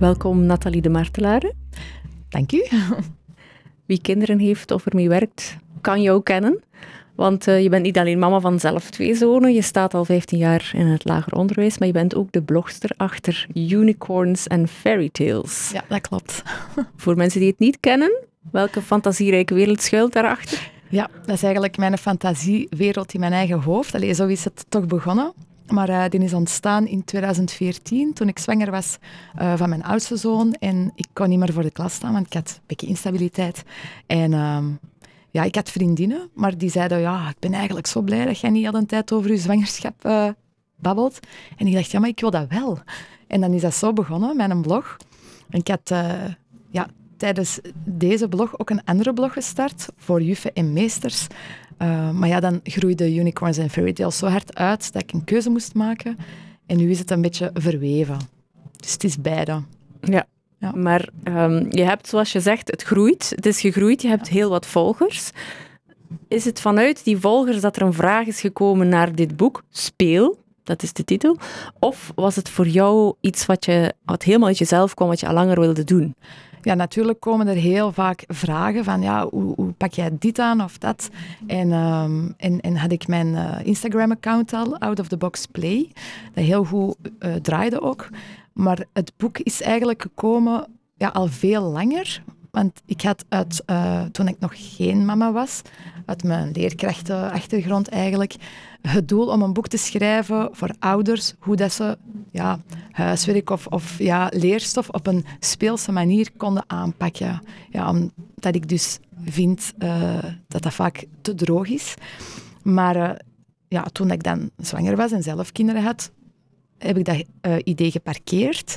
Welkom Nathalie de Martelare. Dank u. Wie kinderen heeft of ermee werkt, kan jou kennen. Want uh, je bent niet alleen mama van zelf twee zonen, je staat al 15 jaar in het lager onderwijs, maar je bent ook de blogster achter Unicorns and Fairy Tales. Ja, dat klopt. Voor mensen die het niet kennen, welke fantasierijke wereld schuilt daarachter? Ja, dat is eigenlijk mijn fantasiewereld in mijn eigen hoofd. Allee, zo is het toch begonnen. Maar uh, die is ontstaan in 2014, toen ik zwanger was uh, van mijn oudste zoon. En ik kon niet meer voor de klas staan, want ik had een beetje instabiliteit. En uh, ja, ik had vriendinnen, maar die zeiden, ja, ik ben eigenlijk zo blij dat jij niet al een tijd over je zwangerschap uh, babbelt. En ik dacht, ja, maar ik wil dat wel. En dan is dat zo begonnen, met een blog. En ik had ja, tijdens deze blog ook een andere blog gestart voor juffen en meesters. Uh, maar ja, dan groeide Unicorns en Fairy Tales zo hard uit dat ik een keuze moest maken. En nu is het een beetje verweven. Dus het is beide. Ja, ja. maar um, je hebt, zoals je zegt, het groeit. Het is gegroeid, je hebt ja. heel wat volgers. Is het vanuit die volgers dat er een vraag is gekomen naar dit boek, Speel, dat is de titel, of was het voor jou iets wat, je, wat helemaal uit jezelf kwam, wat je al langer wilde doen? Ja, natuurlijk komen er heel vaak vragen van ja, hoe, hoe pak jij dit aan of dat? En, um, en, en had ik mijn uh, Instagram-account al, Out of the Box Play, dat heel goed uh, draaide ook. Maar het boek is eigenlijk gekomen ja, al veel langer. Want ik had uit, uh, toen ik nog geen mama was, uit mijn leerkrachtenachtergrond eigenlijk, het doel om een boek te schrijven voor ouders, hoe dat ze ja, huiswerk of, of ja, leerstof op een speelse manier konden aanpakken. Ja, omdat ik dus vind uh, dat dat vaak te droog is. Maar uh, ja, toen ik dan zwanger was en zelf kinderen had, heb ik dat idee geparkeerd.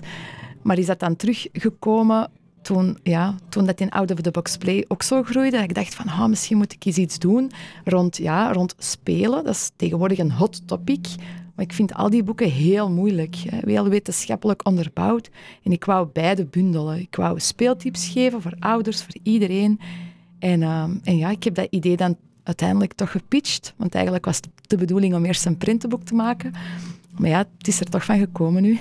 Maar is dat dan teruggekomen toen, ja, toen dat in Out of the Box Play ook zo groeide, dat ik dacht van oh, misschien moet ik eens iets doen rond, ja, rond spelen. Dat is tegenwoordig een hot topic. Maar ik vind al die boeken heel moeilijk, hè, heel wetenschappelijk onderbouwd. En ik wou beide bundelen. Ik wou speeltips geven voor ouders, voor iedereen. En, uh, en ja, ik heb dat idee dan uiteindelijk toch gepitcht. Want eigenlijk was het de bedoeling om eerst een printenboek te maken. Maar ja, het is er toch van gekomen nu.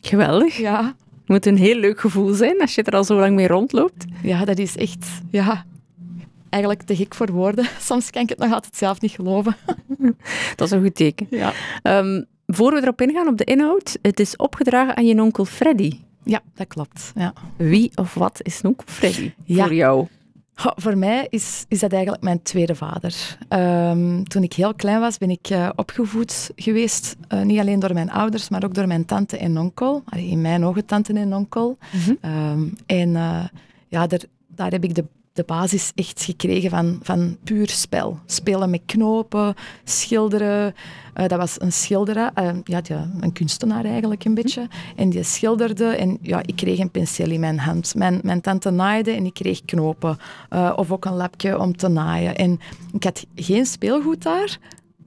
Geweldig. Ja. Het moet een heel leuk gevoel zijn als je er al zo lang mee rondloopt. Ja, dat is echt ja, eigenlijk te gek voor woorden. Soms kan ik het nog altijd zelf niet geloven. Dat is een goed teken. Ja. Um, voor we erop ingaan op de inhoud, het is opgedragen aan je onkel Freddy. Ja, dat klopt. Ja. Wie of wat is onkel Freddy ja. voor jou? Oh, voor mij is, is dat eigenlijk mijn tweede vader. Um, toen ik heel klein was, ben ik uh, opgevoed geweest. Uh, niet alleen door mijn ouders, maar ook door mijn tante en onkel. In mijn ogen tante en onkel. Mm -hmm. um, en uh, ja, daar, daar heb ik de de basis echt gekregen van, van puur spel. Spelen met knopen, schilderen. Uh, dat was een schilder, uh, ja, een kunstenaar eigenlijk een beetje. En die schilderde en ja, ik kreeg een penseel in mijn hand. Mijn, mijn tante naaide en ik kreeg knopen. Uh, of ook een lapje om te naaien. En ik had geen speelgoed daar,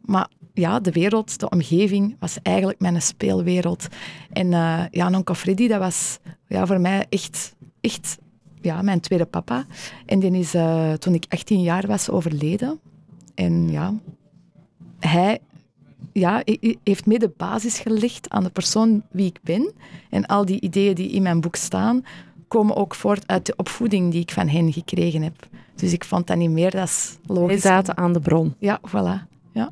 maar ja, de wereld, de omgeving, was eigenlijk mijn speelwereld. En ja, onkel Freddy, dat was ja, voor mij echt, echt ja, mijn tweede papa. En die is uh, toen ik 18 jaar was overleden. En ja, hij ja, heeft mee de basis gelegd aan de persoon wie ik ben. En al die ideeën die in mijn boek staan, komen ook voort uit de opvoeding die ik van hen gekregen heb. Dus ik vond dat niet meer, dat is logisch. Wij zaten aan de bron. Ja, voilà. Ja.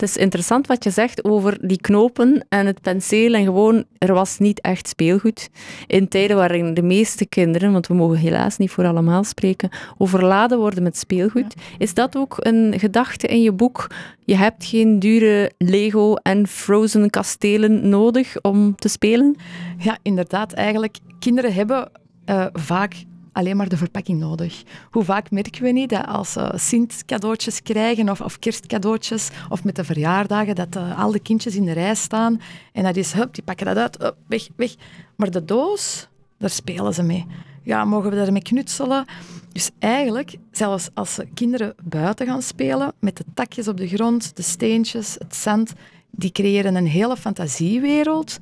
Het is interessant wat je zegt over die knopen en het penseel en gewoon, er was niet echt speelgoed. In tijden waarin de meeste kinderen, want we mogen helaas niet voor allemaal spreken, overladen worden met speelgoed. Ja. Is dat ook een gedachte in je boek? Je hebt geen dure Lego en Frozen kastelen nodig om te spelen? Ja, inderdaad. Eigenlijk, kinderen hebben uh, vaak alleen maar de verpakking nodig. Hoe vaak merken we niet dat als ze Sint-cadeautjes krijgen of, of kerstcadeautjes of met de verjaardagen, dat uh, al de kindjes in de rij staan en dat is, hup, die pakken dat uit, hup, weg, weg. Maar de doos, daar spelen ze mee. Ja, mogen we daarmee knutselen? Dus eigenlijk, zelfs als ze kinderen buiten gaan spelen, met de takjes op de grond, de steentjes, het zand, die creëren een hele fantasiewereld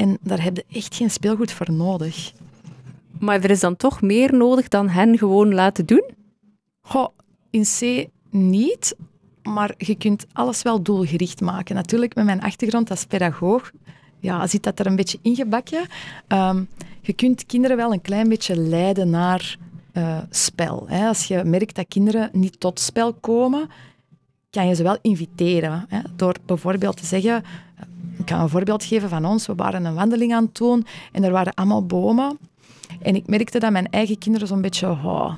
en daar heb je echt geen speelgoed voor nodig. Maar er is dan toch meer nodig dan hen gewoon laten doen? Goh, in C niet, maar je kunt alles wel doelgericht maken. Natuurlijk, met mijn achtergrond als pedagoog ja, zit dat er een beetje ingebakken. Um, je kunt kinderen wel een klein beetje leiden naar uh, spel. Hè. Als je merkt dat kinderen niet tot spel komen, kan je ze wel inviteren. Hè. Door bijvoorbeeld te zeggen, ik kan een voorbeeld geven van ons. We waren een wandeling aan het doen en er waren allemaal bomen. En ik merkte dat mijn eigen kinderen zo'n beetje oh,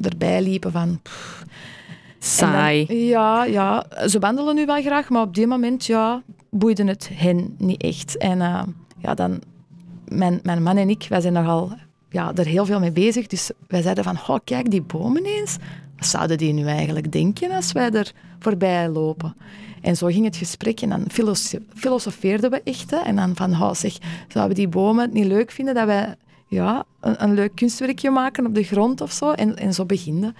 erbij liepen van... Saai. ja, ja, ze wandelen nu wel graag, maar op die moment ja, boeide het hen niet echt. En uh, ja, dan, mijn, mijn man en ik, wij zijn nogal ja, er heel veel mee bezig. Dus wij zeiden van, oh, kijk die bomen eens. Wat zouden die nu eigenlijk denken als wij er voorbij lopen? En zo ging het gesprek en dan filosofeerden we echt. Hè. En dan van, oh, zeg, zouden we die bomen niet leuk vinden dat wij ja, een, een, leuk kunstwerkje maken op de grond of zo? En, zo beginnen.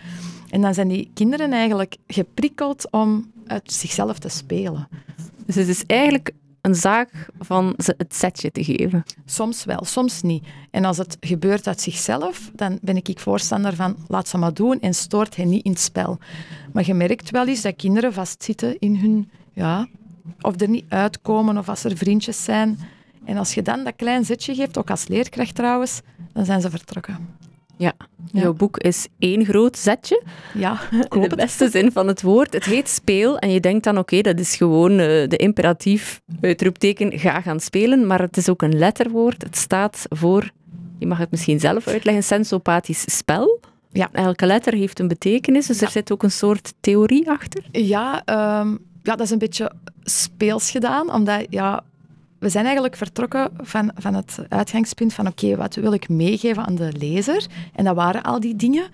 En dan zijn die kinderen eigenlijk geprikkeld om uit zichzelf te spelen. Dus het is eigenlijk een zaak van ze het setje te geven? Soms wel, soms niet. En als het gebeurt uit zichzelf, dan ben ik voorstander van laat ze maar doen en stoort hen niet in het spel. Maar je merkt wel eens dat kinderen vastzitten in hun, ja, of er niet uitkomen of als er vriendjes zijn. En als je dan dat klein zetje geeft, ook als leerkracht trouwens, dan zijn ze vertrokken. Ja, jouw boek is één groot zetje. Ja, in de beste zin van het woord. Het heet speel en je denkt dan, oké, dat is gewoon uh, de imperatief, uitroepteken, ga gaan spelen. Maar het is ook een letterwoord. Het staat voor, je mag het misschien zelf uitleggen, sensopathisch spel. Ja. Elke letter heeft een betekenis, dus er zit ook een soort theorie achter. Ja, um, ja, dat is een beetje speels gedaan, omdat ja, we zijn eigenlijk vertrokken van, van het uitgangspunt van oké, wat wil ik meegeven aan de lezer? En dat waren al die dingen.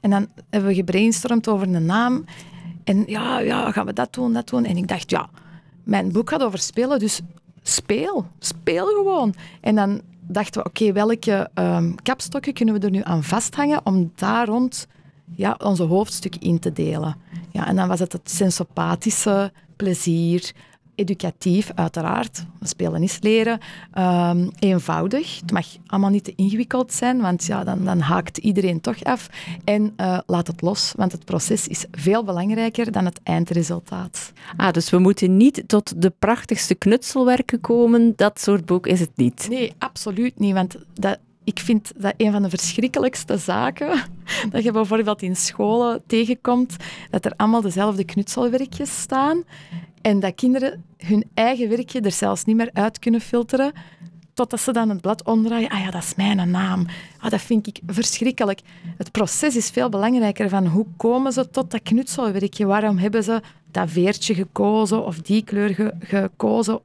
En dan hebben we gebrainstormd over een naam. En ja, ja, gaan we dat doen, dat doen? En ik dacht, ja, mijn boek gaat over spelen, dus speel. Speel gewoon. En dan dachten we, oké, welke um, kapstokken kunnen we er nu aan vasthangen om daar rond ja, onze hoofdstuk in te delen? Ja, en dan was het het sensopathische, plezier, educatief, uiteraard. Spelen is leren. Um, eenvoudig. Het mag allemaal niet te ingewikkeld zijn, want ja, dan, dan haakt iedereen toch af. En uh, laat het los, want het proces is veel belangrijker dan het eindresultaat. Ah, dus we moeten niet tot de prachtigste knutselwerken komen. Dat soort boek is het niet. Nee, absoluut niet. Want dat, ik vind dat een van de verschrikkelijkste zaken dat je bijvoorbeeld in scholen tegenkomt, dat er allemaal dezelfde knutselwerkjes staan en dat kinderen hun eigen werkje er zelfs niet meer uit kunnen filteren, totdat ze dan het blad omdraaien. Ah ja, dat is mijn naam. Ah, dat vind ik verschrikkelijk. Het proces is veel belangrijker van hoe komen ze tot dat knutselwerkje? Waarom hebben ze dat veertje gekozen of die kleur gekozen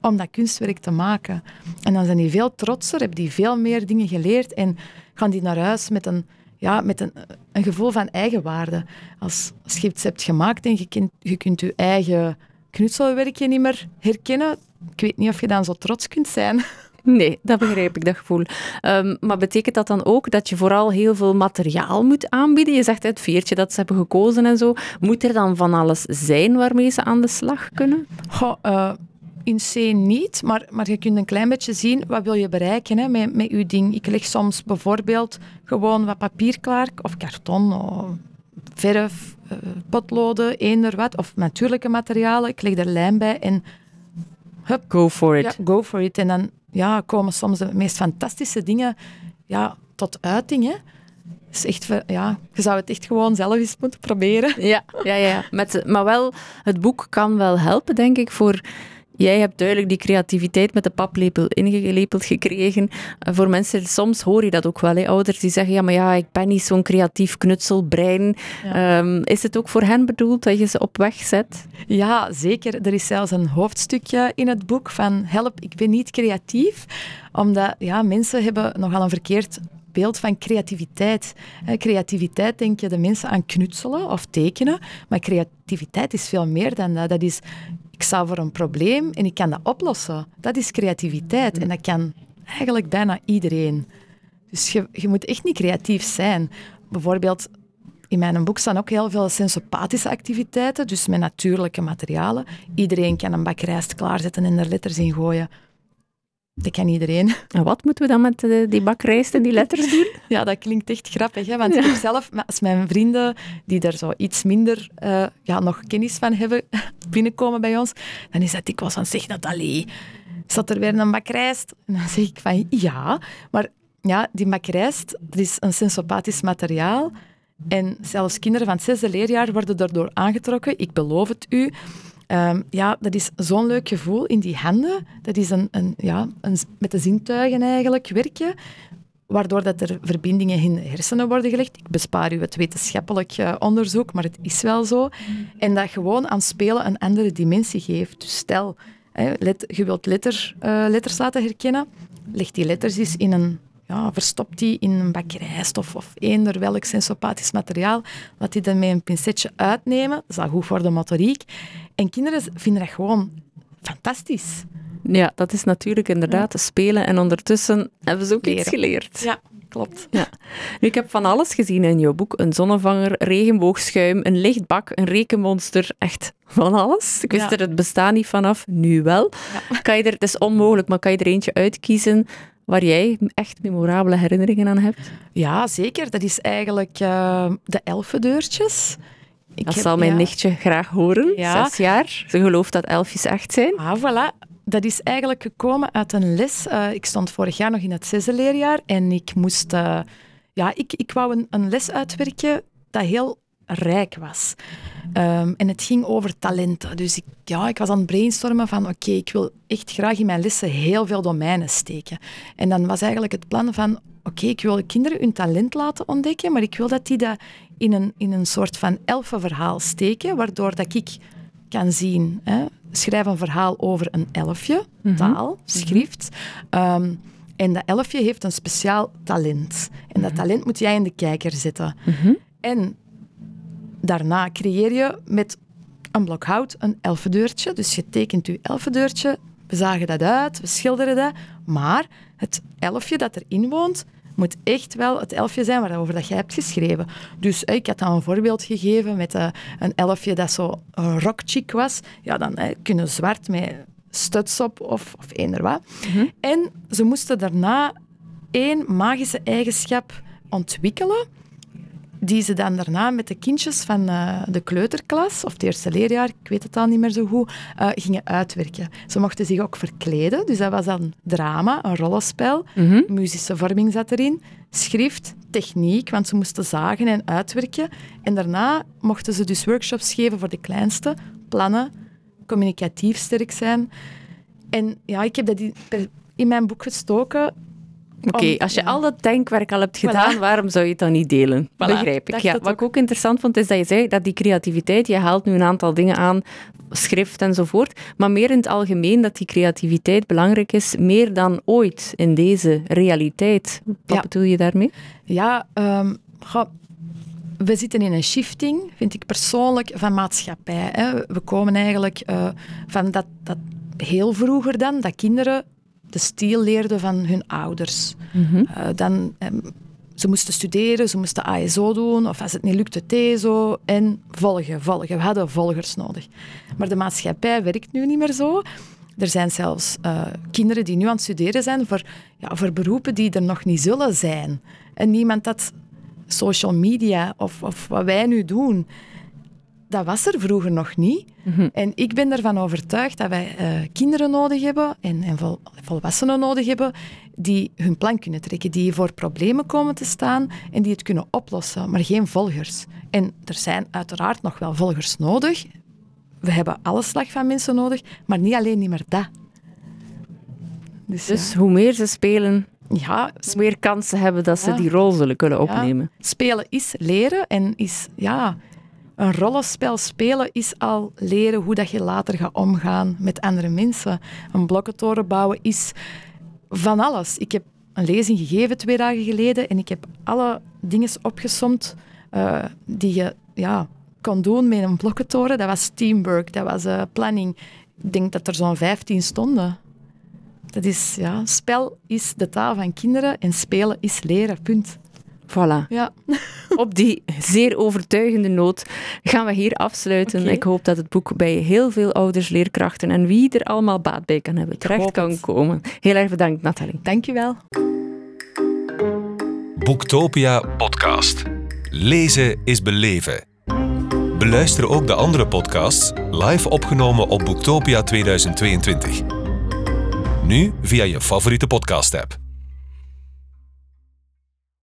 om dat kunstwerk te maken? En dan zijn die veel trotser, hebben die veel meer dingen geleerd en gaan die naar huis met een ja, met een, een gevoel van eigenwaarde. Als, als je hebt gemaakt en je, kunt, je kunt je eigen knutselwerkje niet meer herkennen, ik weet niet of je dan zo trots kunt zijn. Nee, dat begrijp ik, dat gevoel. Um, maar betekent dat dan ook dat je vooral heel veel materiaal moet aanbieden? Je zegt het veertje dat ze hebben gekozen en zo. Moet er dan van alles zijn waarmee ze aan de slag kunnen? Goh, uh, in C niet, maar, maar je kunt een klein beetje zien wat wil je bereiken hè, met, met je ding. Ik leg soms bijvoorbeeld gewoon wat papier klaar, of karton, of verf, potloden, eender wat, of natuurlijke materialen. Ik leg er lijm bij en... Hup, go for it. Ja, go for it. En dan ja, komen soms de meest fantastische dingen ja, tot uiting. Hè. Is echt, ja, je zou het echt gewoon zelf eens moeten proberen. Ja, ja, ja. Met, maar wel, het boek kan wel helpen, denk ik, voor Jij hebt duidelijk die creativiteit met de paplepel ingelepeld gekregen. Eh, voor mensen, soms hoor je dat ook wel, hè, ouders die zeggen, ja, maar ja, ik ben niet zo'n creatief knutselbrein. Ehm, is het ook voor hen bedoeld dat je ze op weg zet? Ja, zeker. Er is zelfs een hoofdstukje in het boek van help, ik ben niet creatief. Omdat ja, mensen hebben nogal een verkeerd beeld van creativiteit. Creativiteit denk je de mensen aan knutselen of tekenen, maar creativiteit is veel meer dan dat. Dat is ik sta voor een probleem en ik kan dat oplossen. Dat is creativiteit en dat kan eigenlijk bijna iedereen. Dus je, je moet echt niet creatief zijn. Bijvoorbeeld, in mijn boek staan ook heel veel sensopathische activiteiten, dus met natuurlijke materialen. Iedereen kan een bak rijst klaarzetten en er letters in gooien. Dat kan iedereen. En wat moeten we dan met eh, die bakrijst en die letters doen? Ja, dat klinkt echt grappig. Hè? Want ik heb zelf, als mijn vrienden die daar zo iets minder uh, ja, nog kennis van hebben, binnenkomen bij ons, dan is dat dikwijls van, zeg Nathalie, zat er weer een bakrijst? En dan zeg ik van, ja, maar ja, die makrijst, dat is een sensopathisch materiaal. En zelfs kinderen van het zesde leerjaar worden daardoor aangetrokken. Ik beloof het u. Ehm, ja, dat is zo'n leuk gevoel in die handen. Dat is een, een, ja, een, met de zintuigen eigenlijk werken, waardoor dat er verbindingen in de hersenen worden gelegd. Ik bespaar u het wetenschappelijk eh, onderzoek, maar het is wel zo. En dat gewoon aan spelen een andere dimensie geeft. Dus stel, hè, je wilt letter, uh, letters laten herkennen, leg die letters eens in een ja, verstopt die in een bak rijst of, of eender welk sensopathisch materiaal. Laat die dan met een pincetje uitnemen. Dat is al goed voor de motoriek. En kinderen vinden dat gewoon fantastisch. Ja, dat is natuurlijk inderdaad ja. spelen. En ondertussen hebben ze ook Leren. iets geleerd. Ja, klopt. Ja. Nu, ik heb van alles gezien in jouw boek. Een zonnevanger, regenboogschuim, een lichtbak, een rekenmonster. Echt van alles. Ik wist Ja. er het bestaan niet vanaf. Nu wel. Kan je er, het is onmogelijk, maar kan je er eentje uitkiezen waar jij echt memorabele herinneringen aan hebt? Ja, zeker. Dat is eigenlijk eh, de elfendeurtjes. Ik Dat heb- zal mijn ja. nichtje graag horen. Ja. Zes jaar. Ze gelooft dat elfjes echt zijn. Ah, voilà. Dat is eigenlijk gekomen uit een les. Eh, ik stond vorig jaar nog in het zesde leerjaar en ik moest... eh, ja, ik, ik wou een, een les uitwerken dat heel rijk was. Ehm, en het ging over talenten. Dus ik, ja, ik was aan het brainstormen van oké, ik wil echt graag in mijn lessen heel veel domeinen steken. En dan was eigenlijk het plan van oké, ik wil kinderen hun talent laten ontdekken, maar ik wil dat die dat in een, in een soort van elfenverhaal steken, waardoor dat ik kan zien. Hè. Schrijf een verhaal over een elfje, taal, schrift. Ehm, en dat elfje heeft een speciaal talent. En dat talent moet jij in de kijker zetten. En daarna creëer je met een blok hout een elfendeurtje. Dus je tekent je elfendeurtje, we zagen dat uit, we schilderen dat. Maar het elfje dat erin woont, moet echt wel het elfje zijn waarover dat jij hebt geschreven. Dus eh, ik had dan een voorbeeld gegeven met eh, een elfje dat zo een rockchick was. Ja, dan eh, kunnen zwart met studs op of, of eender wat. En ze moesten daarna één magische eigenschap ontwikkelen die ze dan daarna met de kindjes van eh, de kleuterklas, of het eerste leerjaar, ik weet het al niet meer zo goed, eh, gingen uitwerken. Ze mochten zich ook verkleden, dus dat was dan drama, een rollenspel, muzische vorming zat erin, schrift, techniek, want ze moesten zagen en uitwerken. En daarna mochten ze dus workshops geven voor de kleinste, plannen, communicatief sterk zijn. En ja, ik heb dat in mijn boek gestoken. Oké, als je ja. al dat denkwerk al hebt gedaan, waarom zou je het dan niet delen? Begrijp ik. Ja, wat ik ook interessant vond, is dat je zei dat die creativiteit, je haalt nu een aantal dingen aan, schrift enzovoort, maar meer in het algemeen dat die creativiteit belangrijk is, meer dan ooit in deze realiteit. Wat Ja. bedoel je daarmee? Ja, ehm, we zitten in een shifting, vind ik persoonlijk, van maatschappij. Hè. We komen eigenlijk eh, van dat, dat heel vroeger dan, dat kinderen de stil leerden van hun ouders. Eh, dan, ehm, ze moesten studeren, ze moesten ASO doen, of als het niet lukte, TESO. En volgen, volgen. We hadden volgers nodig. Maar de maatschappij werkt nu niet meer zo. Er zijn zelfs eh, kinderen die nu aan het studeren zijn voor, ja, voor beroepen die er nog niet zullen zijn. En niemand dat social media of, of wat wij nu doen, dat was er vroeger nog niet. En ik ben ervan overtuigd dat wij eh, kinderen nodig hebben en, en vol- volwassenen nodig hebben die hun plan kunnen trekken, die voor problemen komen te staan en die het kunnen oplossen, maar geen volgers. En er zijn uiteraard nog wel volgers nodig. We hebben alle slag van mensen nodig, maar niet alleen niet meer dat. Dus, Dus hoe meer ze spelen, ja, hoe meer kansen hebben dat ze Ja. die rol zullen kunnen Ja, opnemen. Spelen is leren en is, ja, een rollenspel spelen is al leren hoe dat je later gaat omgaan met andere mensen. Een blokkentoren bouwen is van alles. Ik heb een lezing gegeven twee dagen geleden en ik heb alle dingen opgesomd eh, die je ja, kon doen met een blokkentoren. Dat was teamwork, dat was eh, planning. Ik denk dat er zo'n 15 stonden. Dat is, ja, spel is de taal van kinderen en spelen is leren, punt. Voilà. Ja. Op die zeer overtuigende noot gaan we hier afsluiten. Ik hoop dat het boek bij heel veel ouders, leerkrachten en wie er allemaal baat bij kan hebben, terecht kan het. komen. Heel erg bedankt, Nathalie. Dankjewel. Boektopia podcast. Lezen is beleven. Beluister ook de andere podcasts live opgenomen op Boektopia 2022. Nu via je favoriete podcast-app.